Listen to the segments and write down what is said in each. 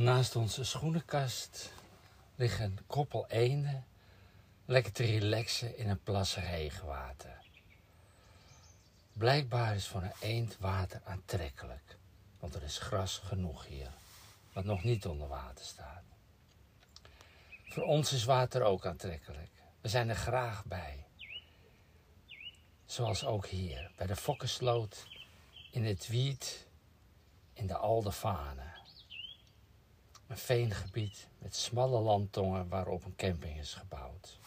Naast onze schoenenkast liggen een koppel eenden lekker te relaxen in een plas regenwater. Blijkbaar is voor een eend water aantrekkelijk, want er is gras genoeg hier, wat nog niet onder water staat. Voor ons is water ook aantrekkelijk. We zijn er graag bij. Zoals ook hier, bij de Fokkensloot, in het Wiet, in de Aldevanen. Een veengebied met smalle landtongen waarop een camping is gebouwd.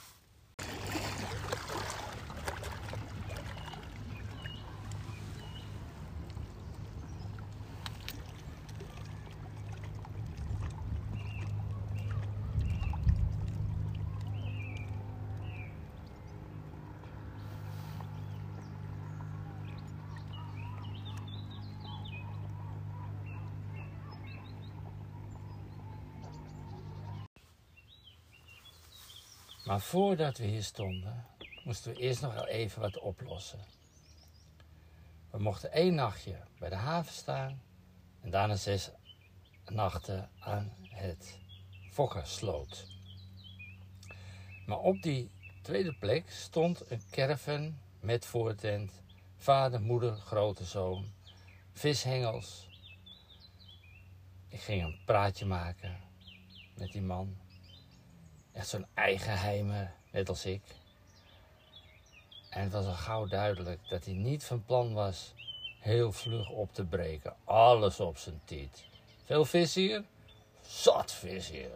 Maar voordat we hier stonden, moesten we eerst nog wel even wat oplossen. We mochten één nachtje bij de haven staan en daarna zes nachten aan het Fokkersloot. Maar op die tweede plek stond een caravan met voortent, vader, moeder, grote zoon, vishengels. Ik ging een praatje maken met die man. Echt zo'n eigenheimer, net als ik. En het was al gauw duidelijk dat hij niet van plan was heel vlug op te breken. Alles op zijn tiet. Veel vis hier? Zat vis hier.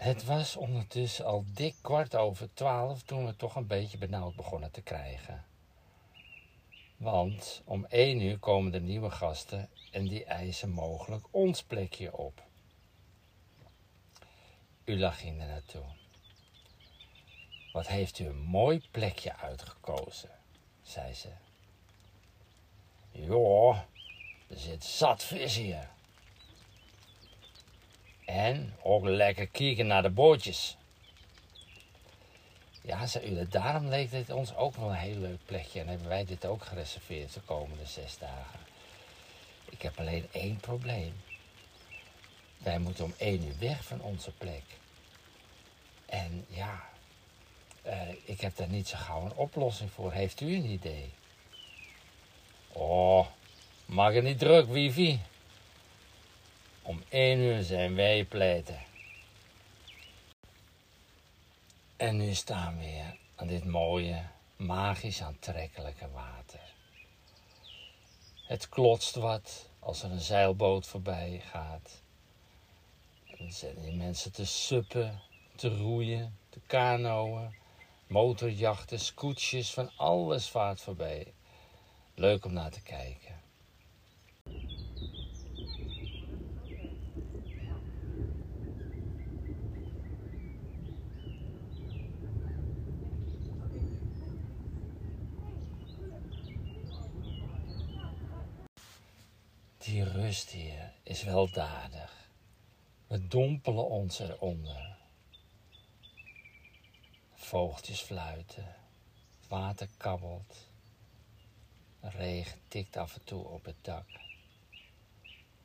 Het was ondertussen al dik kwart over twaalf toen we toch een beetje benauwd begonnen te krijgen. Want om één uur komen de nieuwe gasten en die eisen mogelijk ons plekje op. Ula ging er naartoe. Wat heeft u een mooi plekje uitgekozen, zei ze. Joh, er zit zat vis hier. En ook lekker kijken naar de bootjes. Ja, zei u, daarom leek dit ons ook wel een heel leuk plekje. En hebben wij dit ook gereserveerd de komende zes dagen. Ik heb alleen één probleem. Wij moeten om één uur weg van onze plek. En ja, eh, ik heb daar niet zo gauw een oplossing voor. Heeft u een idee? Oh, maak het niet druk, wifi. Om één uur zijn wij pleiten. En nu staan we weer aan dit mooie, magisch aantrekkelijke water. Het klotst wat als er een zeilboot voorbij gaat. Dan zitten die mensen te suppen, te roeien, te kanoën, motorjachten, scootjes, van alles vaart voorbij. Leuk om naar te kijken. Die rust hier is weldadig. We dompelen ons eronder. Vogeltjes fluiten, water kabbelt, regen tikt af en toe op het dak,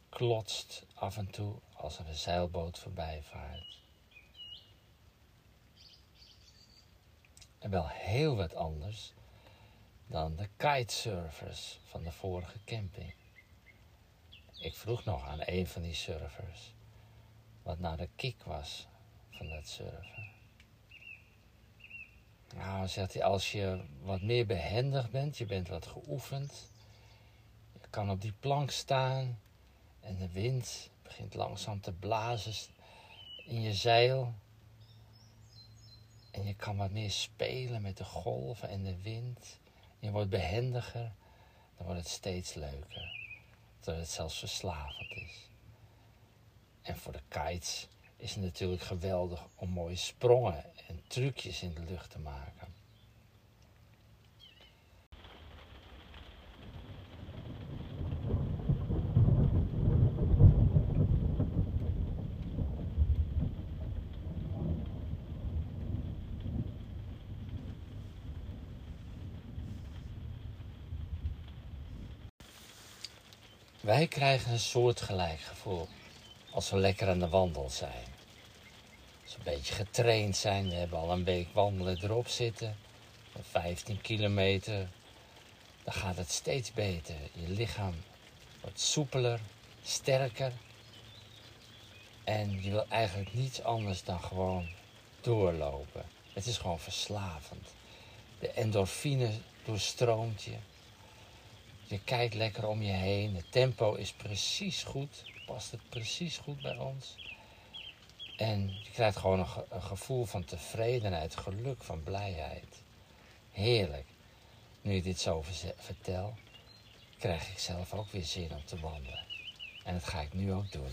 klotst af en toe als er een zeilboot voorbij vaart. En wel heel wat anders dan de kitesurfers van de vorige camping. Ik vroeg nog aan een van die surfers wat nou de kick was van dat surfen. Nou, zegt hij, als je wat meer behendig bent, je bent wat geoefend, je kan op die plank staan en de wind begint langzaam te blazen in je zeil. En je kan wat meer spelen met de golven en de wind. Je wordt behendiger, dan wordt het steeds leuker. Dat het zelfs verslavend is. En voor de kites is het natuurlijk geweldig om mooie sprongen en trucjes in de lucht te maken. Wij krijgen een soortgelijk gevoel als we lekker aan de wandel zijn. Als we een beetje getraind zijn, we hebben al een week wandelen erop zitten, 15 kilometer, dan gaat het steeds beter. Je lichaam wordt soepeler, sterker. En je wil eigenlijk niets anders dan gewoon doorlopen. Het is gewoon verslavend. De endorfine doorstroomt je. Je kijkt lekker om je heen. Het tempo is precies goed. Past het precies goed bij ons. En je krijgt gewoon een, ge een gevoel van tevredenheid, geluk, van blijheid. Heerlijk. Nu je dit zo vertel, krijg ik zelf ook weer zin om te wandelen. En dat ga ik nu ook doen.